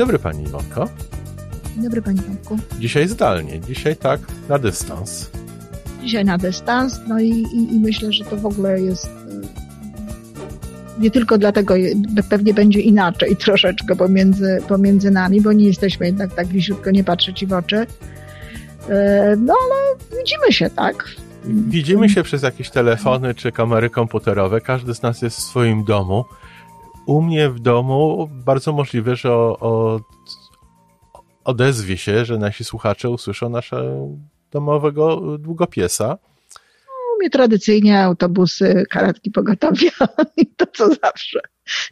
dobry Pani Iwonko. Dzień dobry Panie Tomku. Dzisiaj zdalnie, dzisiaj tak na dystans. Dzisiaj na dystans, no i, i, i myślę, że to w ogóle jest y, nie tylko dlatego pewnie będzie inaczej troszeczkę pomiędzy, pomiędzy nami, bo nie jesteśmy jednak tak bliziutko, nie patrzę ci w oczy. Y, no ale widzimy się, tak? Widzimy się przez jakieś telefony czy kamery komputerowe. Każdy z nas jest w swoim domu. U mnie w domu bardzo możliwe, że o, o, odezwie się, że nasi słuchacze usłyszą naszego domowego długopiesa. U mnie tradycyjnie autobusy, karetki pogotowia i to co zawsze,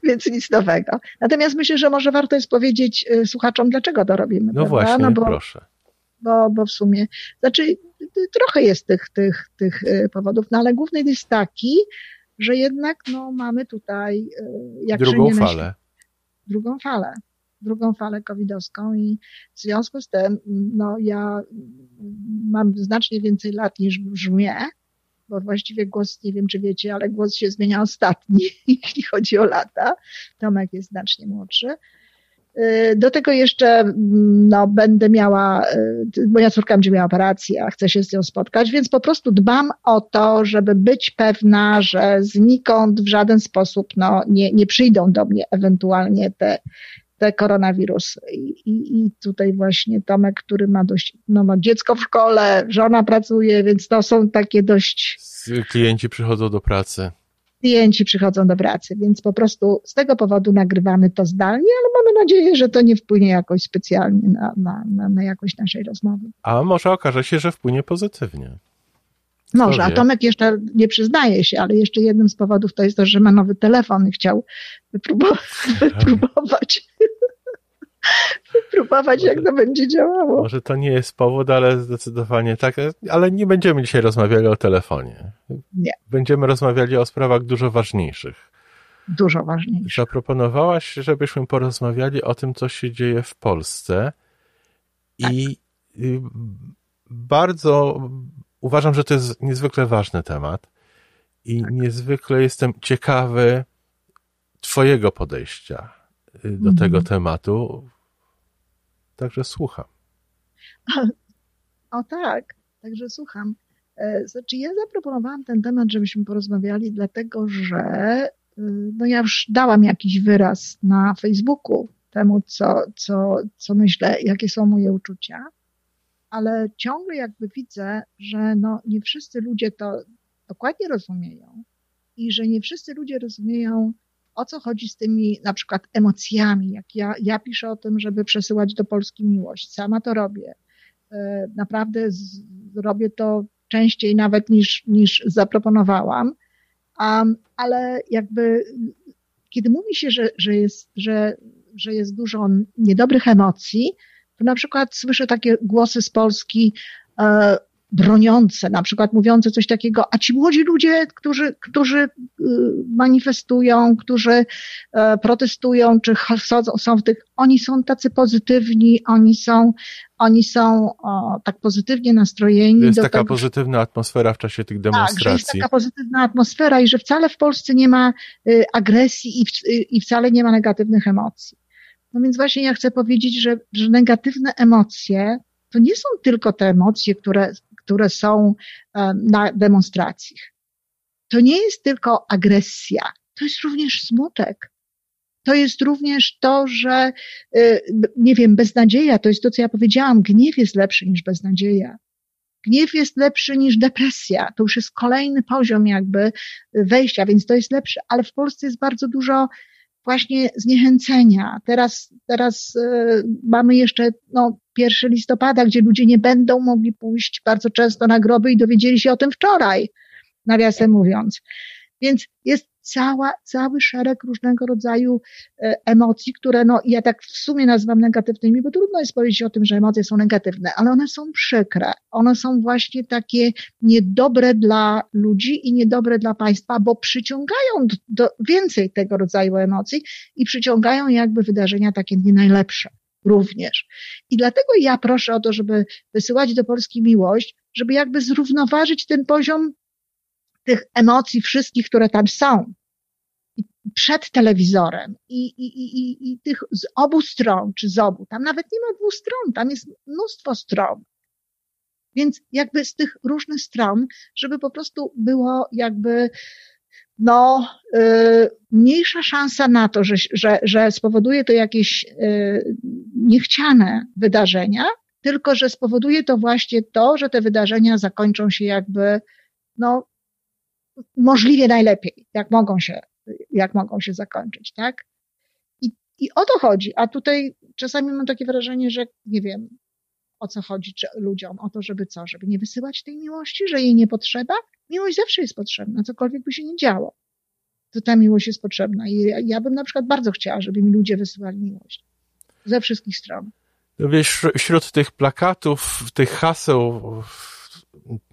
więc nic nowego. Natomiast myślę, że może warto jest powiedzieć y, słuchaczom, dlaczego to robimy. No prawda? właśnie, no bo, proszę. Bo, bo w sumie, znaczy trochę jest tych, tych, tych y, powodów, no ale główny jest taki, że jednak no, mamy tutaj y, jak drugą falę. Drugą falę. Drugą falę covidowską i w związku z tym no, ja mam znacznie więcej lat niż brzmię, bo właściwie głos, nie wiem czy wiecie, ale głos się zmienia ostatni, jeśli chodzi o lata. Tomek jest znacznie młodszy. Do tego jeszcze no, będę miała, moja córka będzie miała operację, a chcę się z nią spotkać, więc po prostu dbam o to, żeby być pewna, że znikąd w żaden sposób no, nie, nie przyjdą do mnie ewentualnie te, te koronawirusy. I, i, I tutaj właśnie Tomek, który ma dość, no ma dziecko w szkole, żona pracuje, więc to są takie dość... Klienci przychodzą do pracy klienci przychodzą do pracy, więc po prostu z tego powodu nagrywamy to zdalnie, ale mamy nadzieję, że to nie wpłynie jakoś specjalnie na, na, na, na jakość naszej rozmowy. A może okaże się, że wpłynie pozytywnie. Może, a Tomek jeszcze nie przyznaje się, ale jeszcze jednym z powodów to jest to, że ma nowy telefon i chciał wypróbować. wypróbować próbować, jak to będzie działało. Może to nie jest powód, ale zdecydowanie tak. Ale nie będziemy dzisiaj rozmawiali o telefonie. Nie. Będziemy rozmawiali o sprawach dużo ważniejszych. Dużo ważniejszych. Zaproponowałaś, żebyśmy porozmawiali o tym, co się dzieje w Polsce. Tak. I bardzo uważam, że to jest niezwykle ważny temat. I tak. niezwykle jestem ciekawy Twojego podejścia do mm -hmm. tego tematu. Także słucham. O, tak, także słucham. E, znaczy, ja zaproponowałam ten temat, żebyśmy porozmawiali, dlatego że y, no ja już dałam jakiś wyraz na Facebooku temu, co, co, co myślę, jakie są moje uczucia, ale ciągle jakby widzę, że no nie wszyscy ludzie to dokładnie rozumieją i że nie wszyscy ludzie rozumieją o co chodzi z tymi na przykład emocjami. Jak ja, ja piszę o tym, żeby przesyłać do Polski miłość, sama to robię. E, naprawdę z, robię to częściej nawet niż, niż zaproponowałam, um, ale jakby kiedy mówi się, że, że, jest, że, że jest dużo niedobrych emocji, to na przykład słyszę takie głosy z Polski, e, broniące, na przykład mówiące coś takiego, a ci młodzi ludzie, którzy, którzy y, manifestują, którzy e, protestują, czy są w tych, oni są tacy pozytywni, oni są, oni są o, tak pozytywnie nastrojeni. Jest taka tego, pozytywna atmosfera w czasie tych demonstracji. Tak, jest taka pozytywna atmosfera i że wcale w Polsce nie ma y, agresji i, y, i wcale nie ma negatywnych emocji. No więc właśnie ja chcę powiedzieć, że, że negatywne emocje to nie są tylko te emocje, które które są e, na demonstracji. To nie jest tylko agresja, to jest również smutek. To jest również to, że, e, nie wiem, beznadzieja, to jest to, co ja powiedziałam, gniew jest lepszy niż beznadzieja. Gniew jest lepszy niż depresja. To już jest kolejny poziom jakby wejścia, więc to jest lepsze, ale w Polsce jest bardzo dużo właśnie zniechęcenia. Teraz, teraz y, mamy jeszcze no, 1 listopada, gdzie ludzie nie będą mogli pójść bardzo często na groby i dowiedzieli się o tym wczoraj, nawiasem mówiąc. Więc jest cała, cały szereg różnego rodzaju e, emocji, które no, ja tak w sumie nazywam negatywnymi, bo trudno jest powiedzieć o tym, że emocje są negatywne, ale one są przykre. One są właśnie takie niedobre dla ludzi i niedobre dla państwa, bo przyciągają do, do więcej tego rodzaju emocji i przyciągają jakby wydarzenia takie nie najlepsze również. I dlatego ja proszę o to, żeby wysyłać do Polski miłość, żeby jakby zrównoważyć ten poziom tych emocji wszystkich, które tam są. przed telewizorem i, i, i, i tych z obu stron, czy z obu, tam nawet nie ma dwóch stron, tam jest mnóstwo stron. Więc jakby z tych różnych stron, żeby po prostu było jakby no, y, mniejsza szansa na to, że, że, że spowoduje to jakieś y, niechciane wydarzenia, tylko że spowoduje to właśnie to, że te wydarzenia zakończą się jakby, no, możliwie najlepiej, jak mogą się, jak mogą się zakończyć, tak? I, I o to chodzi. A tutaj czasami mam takie wrażenie, że nie wiem, o co chodzi czy ludziom, o to, żeby co, żeby nie wysyłać tej miłości, że jej nie potrzeba. Miłość zawsze jest potrzebna, cokolwiek by się nie działo. To ta miłość jest potrzebna. I ja bym na przykład bardzo chciała, żeby mi ludzie wysyłali miłość. Ze wszystkich stron. No wiesz, wśród tych plakatów, tych haseł,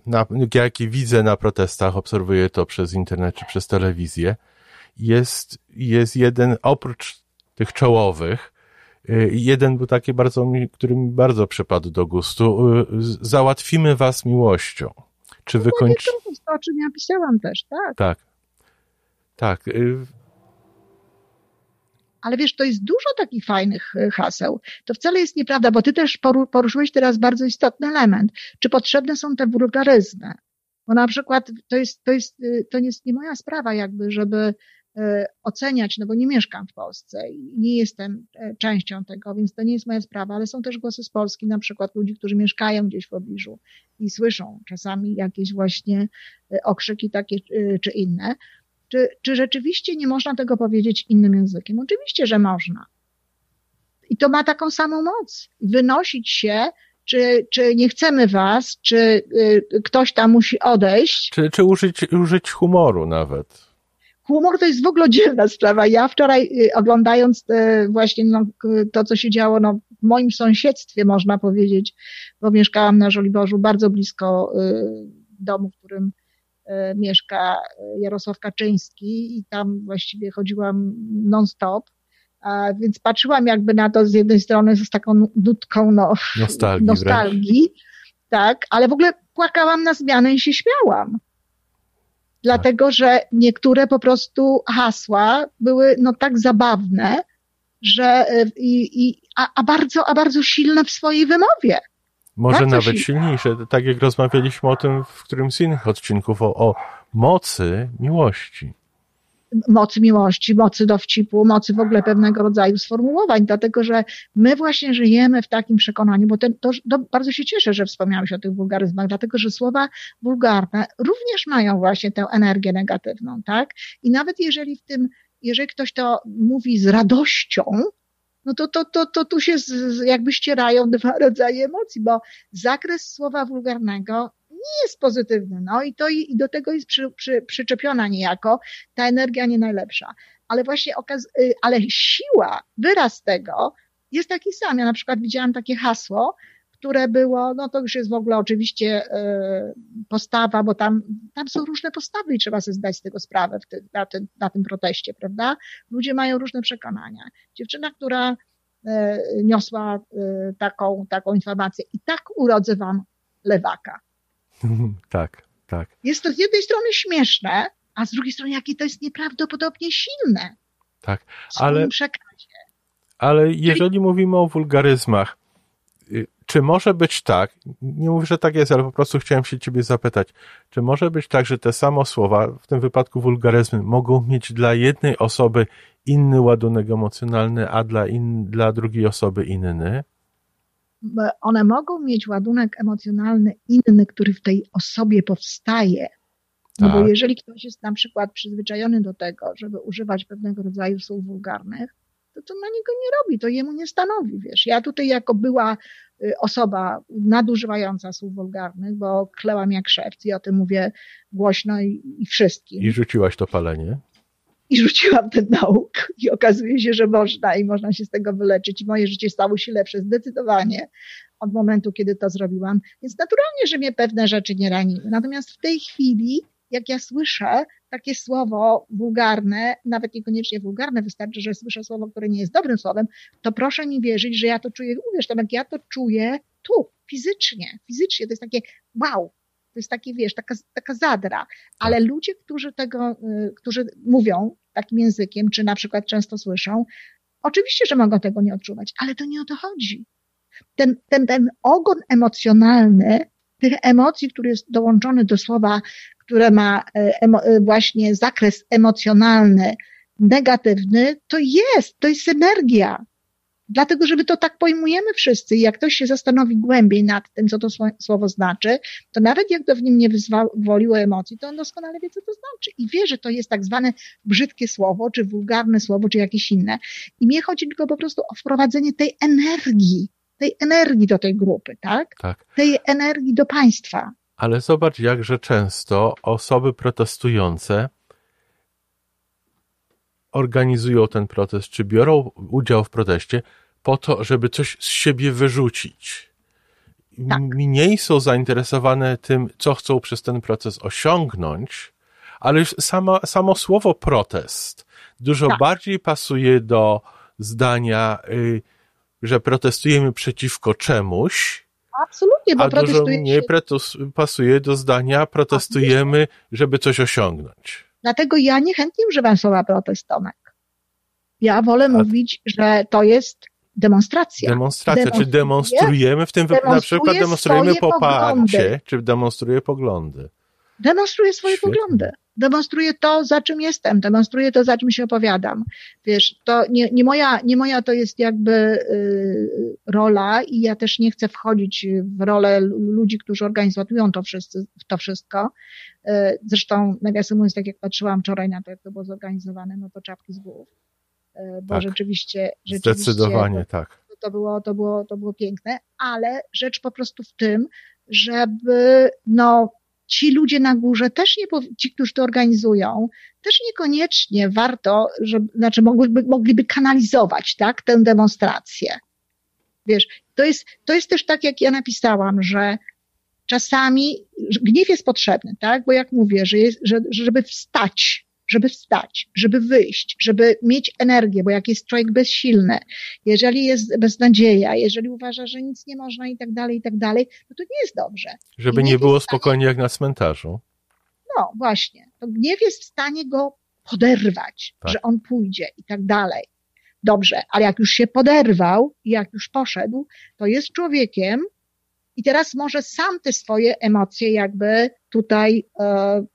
na, jakie widzę na protestach, obserwuję to przez internet czy przez telewizję, jest, jest jeden, oprócz tych czołowych, y, jeden był taki bardzo, który mi bardzo przypadł do gustu. Y, załatwimy was miłością. Czy no. To, o czym ja pisałam też, tak. Tak. Tak. Ale wiesz, to jest dużo takich fajnych y, haseł. To wcale jest nieprawda, bo ty też poruszyłeś teraz bardzo istotny element. Czy potrzebne są te wulgaryzmy? Bo na przykład to jest, to jest, y, to jest nie moja sprawa jakby, żeby oceniać, no bo nie mieszkam w Polsce i nie jestem e, częścią tego, więc to nie jest moja sprawa, ale są też głosy z Polski, na przykład ludzi, którzy mieszkają gdzieś w pobliżu i słyszą czasami jakieś właśnie okrzyki takie czy inne. Czy, czy rzeczywiście nie można tego powiedzieć innym językiem? Oczywiście, że można. I to ma taką samą moc. Wynosić się, czy, czy nie chcemy was, czy y, ktoś tam musi odejść. Czy, czy użyć, użyć humoru nawet. Humor to jest w ogóle dziwna sprawa. Ja wczoraj y, oglądając y, właśnie no, to, co się działo no, w moim sąsiedztwie, można powiedzieć, bo mieszkałam na Żoliborzu bardzo blisko domu, w którym mieszka e, Jarosław Kaczyński i tam właściwie chodziłam non-stop. A więc patrzyłam jakby na to z jednej strony z taką nutką no, nostalgii, nostalgii tak, ale w ogóle płakałam na zmianę i się śmiałam. Dlatego, że niektóre po prostu hasła były no tak zabawne, że e, i, i, a, a bardzo, a bardzo silne w swojej wymowie. Może Bardzo nawet silniejsze, tak jak rozmawialiśmy o tym w którymś z innych odcinków, o, o mocy miłości. Mocy miłości, mocy dowcipu, mocy w ogóle pewnego rodzaju sformułowań, dlatego że my właśnie żyjemy w takim przekonaniu, bo ten, to, to bardzo się cieszę, że wspomniałeś o tych wulgaryzmach, dlatego że słowa wulgarne również mają właśnie tę energię negatywną, tak? I nawet jeżeli w tym, jeżeli ktoś to mówi z radością, no to, to, to, to tu się jakby ścierają dwa rodzaje emocji, bo zakres słowa wulgarnego nie jest pozytywny, no i to i, i do tego jest przy, przy, przyczepiona niejako ta energia nie najlepsza. Ale właśnie okaz, y, ale siła, wyraz tego jest taki sam. Ja na przykład widziałam takie hasło, które było, no to już jest w ogóle oczywiście e, postawa, bo tam, tam są różne postawy i trzeba sobie zdać z tego sprawę ty, na, tym, na tym proteście, prawda? Ludzie mają różne przekonania. Dziewczyna, która e, niosła e, taką, taką informację i tak urodzę wam lewaka. Tak, tak. Jest to z jednej strony śmieszne, a z drugiej strony jakie to jest nieprawdopodobnie silne. Tak, ale, ale jeżeli Czyli... mówimy o wulgaryzmach, y, czy może być tak, nie mówię, że tak jest, ale po prostu chciałem się ciebie zapytać, czy może być tak, że te samo słowa, w tym wypadku wulgaryzmy, mogą mieć dla jednej osoby inny ładunek emocjonalny, a dla, in, dla drugiej osoby inny? One mogą mieć ładunek emocjonalny inny, który w tej osobie powstaje. No tak. bo jeżeli ktoś jest na przykład przyzwyczajony do tego, żeby używać pewnego rodzaju słów wulgarnych, to to na niego nie robi, to jemu nie stanowi, wiesz. Ja tutaj jako była y, osoba nadużywająca słów wulgarnych, bo klełam jak szewc i o tym mówię głośno i, i wszystkim. I rzuciłaś to palenie? I rzuciłam ten nauk i okazuje się, że można i można się z tego wyleczyć i moje życie stało się lepsze zdecydowanie od momentu, kiedy to zrobiłam. Więc naturalnie, że mnie pewne rzeczy nie raniły. Natomiast w tej chwili jak ja słyszę takie słowo wulgarne, nawet niekoniecznie wulgarne, wystarczy, że słyszę słowo, które nie jest dobrym słowem, to proszę mi wierzyć, że ja to czuję, uwierz, jak ja to czuję tu, fizycznie, fizycznie, to jest takie wow, to jest takie, wiesz, taka, taka zadra, ale tak. ludzie, którzy tego, y, którzy mówią takim językiem, czy na przykład często słyszą, oczywiście, że mogą tego nie odczuwać, ale to nie o to chodzi. Ten, ten, ten ogon emocjonalny, tych emocji, który jest dołączony do słowa, które ma e, e, właśnie zakres emocjonalny, negatywny, to jest, to jest synergia. Dlatego, że my to tak pojmujemy wszyscy jak ktoś się zastanowi głębiej nad tym, co to słowo znaczy, to nawet jak to w nim nie wyzwoliło emocji, to on doskonale wie, co to znaczy i wie, że to jest tak zwane brzydkie słowo, czy wulgarne słowo, czy jakieś inne. I mnie chodzi tylko po prostu o wprowadzenie tej energii, tej energii do tej grupy, tak? tak. Tej energii do państwa. Ale zobacz, jakże często osoby protestujące organizują ten protest, czy biorą udział w proteście po to, żeby coś z siebie wyrzucić. Tak. Mniej są zainteresowane tym, co chcą przez ten proces osiągnąć, ale już sama, samo słowo protest dużo tak. bardziej pasuje do zdania, y, że protestujemy przeciwko czemuś, Absolutnie, bo a dużo mniej pasuje do zdania protestujemy, żeby coś osiągnąć. Dlatego ja niechętnie używam słowa protest, Tomek. Ja wolę A... mówić, że to jest demonstracja. Demonstracja, czy demonstrujemy w tym wypadku, na przykład demonstrujemy poparcie, czy demonstruje poglądy? Demonstruję swoje Świetnie. poglądy. Demonstruję to, za czym jestem, demonstruję to, za czym się opowiadam. Wiesz, to nie, nie, moja, nie moja to jest jakby y, rola i ja też nie chcę wchodzić w rolę ludzi, którzy organizują to, wszyscy, to wszystko. Y, zresztą, nawiasem mówiąc, tak jak patrzyłam wczoraj na to, jak to było zorganizowane, no to czapki z głów. Y, bo tak. rzeczywiście, rzeczywiście. Zdecydowanie to, tak. To było, to, było, to było piękne, ale rzecz po prostu w tym, żeby, no, ci ludzie na górze też nie, ci, którzy to organizują, też niekoniecznie warto, żeby, znaczy mogliby, mogliby kanalizować, tak, tę demonstrację. Wiesz, to jest, to jest też tak, jak ja napisałam, że czasami gniew jest potrzebny, tak, bo jak mówię, że jest, że, żeby wstać żeby wstać, żeby wyjść, żeby mieć energię, bo jak jest człowiek bezsilny, jeżeli jest beznadzieja, jeżeli uważa, że nic nie można i tak dalej, i tak dalej, no to nie jest dobrze. Żeby nie było spokojnie jak na cmentarzu. No właśnie. To gniew jest w stanie go poderwać, tak. że on pójdzie i tak dalej. Dobrze, ale jak już się poderwał i jak już poszedł, to jest człowiekiem i teraz może sam te swoje emocje jakby tutaj e,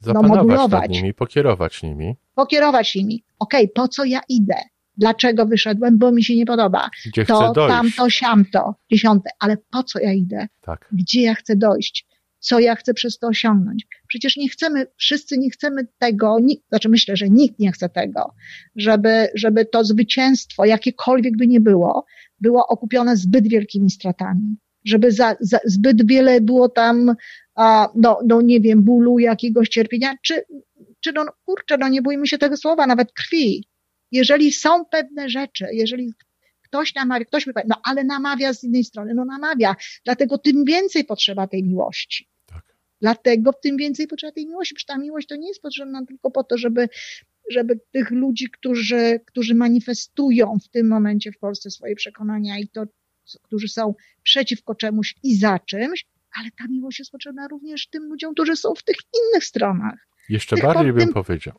Zapanować no, nad nimi, pokierować nimi. Pokierować nimi. Okej, okay, po co ja idę? Dlaczego wyszedłem? Bo mi się nie podoba. Gdzie to, chcę dojść? tamto, siamto, dziesiąte. Ale po co ja idę? Tak. Gdzie ja chcę dojść? Co ja chcę przez to osiągnąć? Przecież nie chcemy, wszyscy nie chcemy tego, nikt, znaczy myślę, że nikt nie chce tego, żeby, żeby to zwycięstwo, jakiekolwiek by nie było, było okupione zbyt wielkimi stratami żeby za, za, zbyt wiele było tam, no, no nie wiem, bólu, jakiegoś cierpienia, czy, czy no kurczę, no nie bójmy się tego słowa, nawet krwi. Jeżeli są pewne rzeczy, jeżeli ktoś namawia, ktoś mi powie, no ale namawia z innej strony, no namawia, dlatego tym więcej potrzeba tej miłości. Tak. Dlatego tym więcej potrzeba tej miłości, przecież ta miłość to nie jest potrzebna tylko po to, żeby żeby tych ludzi, którzy, którzy manifestują w tym momencie w Polsce swoje przekonania i to, którzy są przeciwko czemuś i za czymś, ale ta miłość jest potrzebna również tym ludziom, którzy są w tych innych stronach. Jeszcze tych bardziej bym powiedział.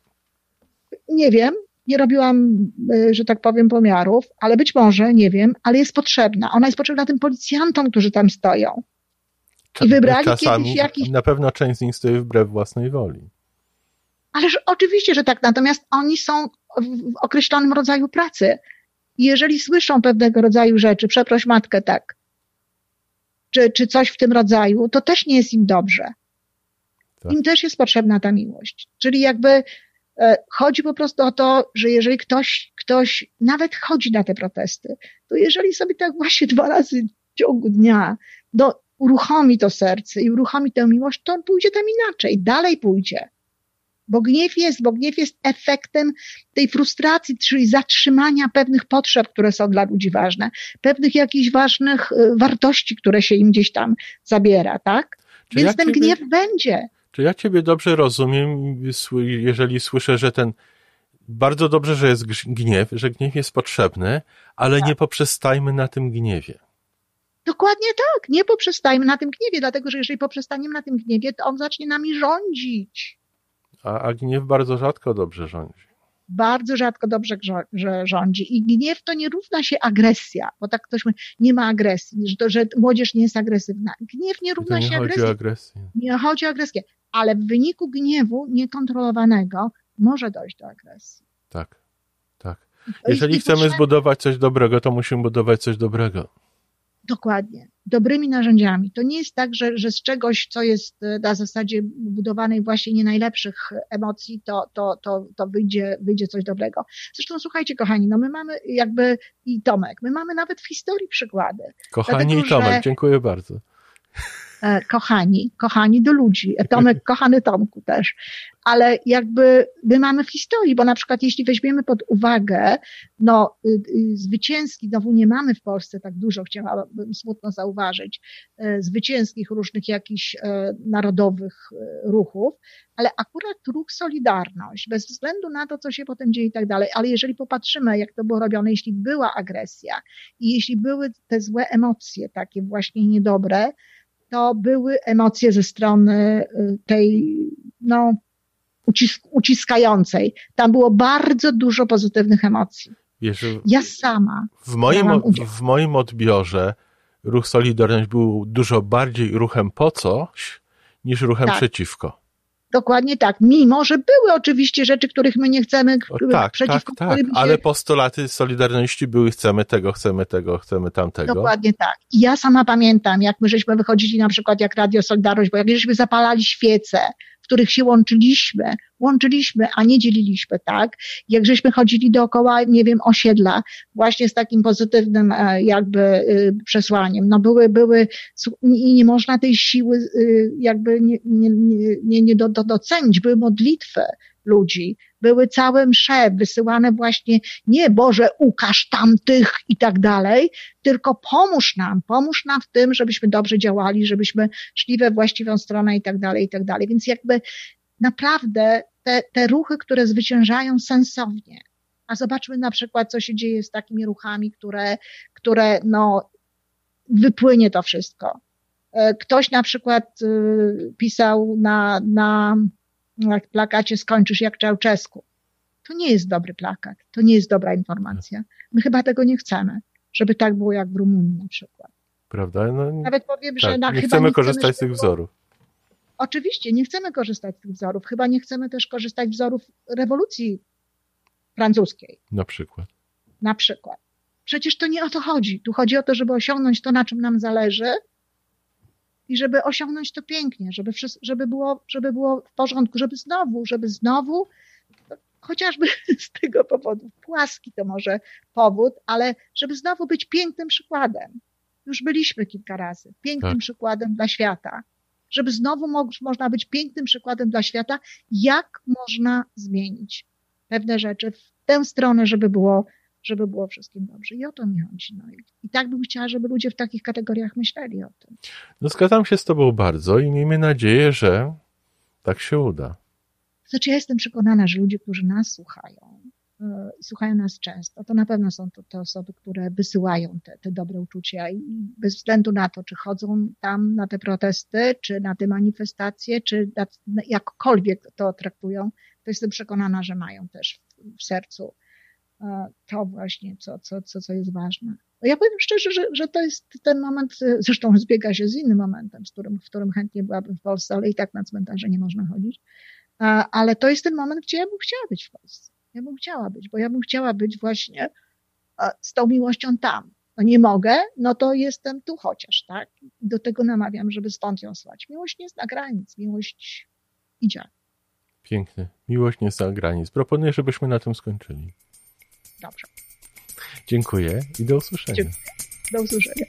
Nie wiem, nie robiłam, e, że tak powiem, pomiarów, ale być może, nie wiem, ale jest potrzebna. Ona jest potrzebna tym policjantom, którzy tam stoją. I wybrali Czasami kiedyś jakiś... Na pewno część z nich stoi wbrew własnej woli. Ależ oczywiście, że tak. Natomiast oni są w określonym rodzaju pracy. I jeżeli słyszą pewnego rodzaju rzeczy, przeproś matkę tak, czy, czy coś w tym rodzaju, to też nie jest im dobrze. Tak. Im też jest potrzebna ta miłość. Czyli jakby e, chodzi po prostu o to, że jeżeli ktoś, ktoś nawet chodzi na te protesty, to jeżeli sobie tak właśnie dwa razy w ciągu dnia do, uruchomi to serce i uruchomi tę miłość, to on pójdzie tam inaczej, dalej pójdzie. Bo gniew jest, bo gniew jest efektem tej frustracji, czyli zatrzymania pewnych potrzeb, które są dla ludzi ważne, pewnych jakichś ważnych y, wartości, które się im gdzieś tam zabiera, tak? Czy Więc ja ten ciebie, gniew będzie. Czy ja ciebie dobrze rozumiem, jeżeli słyszę, że ten bardzo dobrze, że jest gniew, że gniew jest potrzebny, ale tak. nie poprzestajmy na tym gniewie. Dokładnie tak, nie poprzestajmy na tym gniewie, dlatego że jeżeli poprzestaniemy na tym gniewie, to on zacznie nami rządzić a, a gniew bardzo rzadko dobrze rządzi. bardzo rzadko dobrze że rządzi. I gniew to nie równa się agresja, bo tak ktoś mówi, nie ma agresji, że, że młodzież nie jest agresywna. Gniew nie równa nie się agresji. agresji. Nie chodzi o agresję, ale w wyniku gniewu niekontrolowanego może dojść do agresji. Tak, tak. Jeżeli chcemy zbudować coś dobrego, to musimy budować coś dobrego. Dokładnie. Dobrymi narzędziami. To nie jest tak, że, że z czegoś, co jest e, na zasadzie budowanej właśnie nie najlepszych emocji, to, to, to, to wyjdzie, wyjdzie coś dobrego. Zresztą słuchajcie, kochani, no my mamy jakby i Tomek, my mamy nawet w historii przykłady. Kochani Dlatego, i Tomek, że... dziękuję bardzo. E, kochani, kochani do ludzi. Tomek, kochany Tomku też. Ale jakby my mamy w historii, bo na przykład jeśli weźmiemy pod uwagę, no y, y, zwycięski, znowu nie mamy w Polsce tak dużo, chciałabym smutno zauważyć, e, zwycięskich różnych jakichś e, narodowych ruchów, ale akurat ruch Solidarność, bez względu na to, co się potem dzieje i tak dalej, ale jeżeli popatrzymy, jak to było robione, jeśli była agresja i jeśli były te złe emocje, takie właśnie niedobre, to były emocje ze strony y, tej, no, ucisk uciskającej. Tam było bardzo dużo pozytywnych emocji. Wiesz, ja sama. W moim, w moim odbiorze ruch Solidarność był dużo bardziej ruchem po coś, niż ruchem tak. przeciwko. Dokładnie tak. Mimo, że były oczywiście rzeczy, których my nie chcemy, o, tak, przeciwko tak, tak. Się... Ale postulaty Solidarności były chcemy tego, chcemy tego, chcemy tamtego. Dokładnie tak. I ja sama pamiętam, jak my żeśmy wychodzili na przykład jak Radio Solidarność, bo jak żeśmy zapalali świece, w których się łączyliśmy, łączyliśmy, a nie dzieliliśmy, tak? Jak żeśmy chodzili dookoła, nie wiem, osiedla, właśnie z takim pozytywnym e, jakby y, przesłaniem. No były, były, i nie można tej siły y, jakby nie, nie, nie, nie do, do, docenić. Były modlitwy ludzi, były całe msze wysyłane właśnie nie Boże ukaż tamtych i tak dalej, tylko pomóż nam, pomóż nam w tym, żebyśmy dobrze działali, żebyśmy szli we właściwą stronę i tak dalej, i tak dalej. Więc jakby naprawdę te, te ruchy, które zwyciężają sensownie, a zobaczmy na przykład, co się dzieje z takimi ruchami, które, które no, wypłynie to wszystko. E, ktoś na przykład y, pisał na, na jak plakacie skończysz jak Czałczesku. To nie jest dobry plakat, to nie jest dobra informacja. My chyba tego nie chcemy, żeby tak było jak w Rumunii na przykład. Prawda? No, Nawet powiem, tak, że na, nie chyba chcemy nie korzystać z tych wzorów. Oczywiście, nie chcemy korzystać z tych wzorów. Chyba nie chcemy też korzystać z wzorów rewolucji francuskiej. Na przykład. Na przykład. Przecież to nie o to chodzi. Tu chodzi o to, żeby osiągnąć to, na czym nam zależy, i żeby osiągnąć to pięknie, żeby, żeby, było, żeby było w porządku, żeby znowu, żeby znowu, chociażby z tego powodu, płaski to może powód, ale żeby znowu być pięknym przykładem. Już byliśmy kilka razy, pięknym tak. przykładem dla świata. Żeby znowu mo można być pięknym przykładem dla świata, jak można zmienić pewne rzeczy w tę stronę, żeby było żeby było wszystkim dobrze. I o to mi chodzi. No. I, tak bym chciała, żeby ludzie w takich kategoriach myśleli o tym. No zgadzam się z Tobą bardzo i miejmy nadzieję, że tak się uda. Znaczy ja jestem przekonana, że ludzie, którzy nas słuchają i słuchają nas często, to na pewno są to te osoby, które wysyłają te, te dobre uczucia i bez względu na to, czy chodzą tam na te protesty, czy na te manifestacje, czy jakkolwiek to traktują, to jestem przekonana, że mają też w, sercu to właśnie, co, co, co, co jest ważne. Ja powiem szczerze, że, że to jest ten moment, zresztą zbiega się z innym momentem, z którym, w którym chętnie byłabym w Polsce, ale i tak na cmentarze nie można chodzić. Ale to jest ten moment, gdzie ja bym chciała być w Polsce. Ja bym chciała być, bo ja bym chciała być właśnie z tą miłością tam. No nie mogę, no to jestem tu chociaż, tak? Do tego namawiam, żeby stąd ją słać. Miłość nie zna granic, miłość idzie. Pięknie. Miłość nie zna granic. Proponuję, żebyśmy na tym skończyli. Dobrze. Dziękuję i do usłyszenia. Do usłyszenia.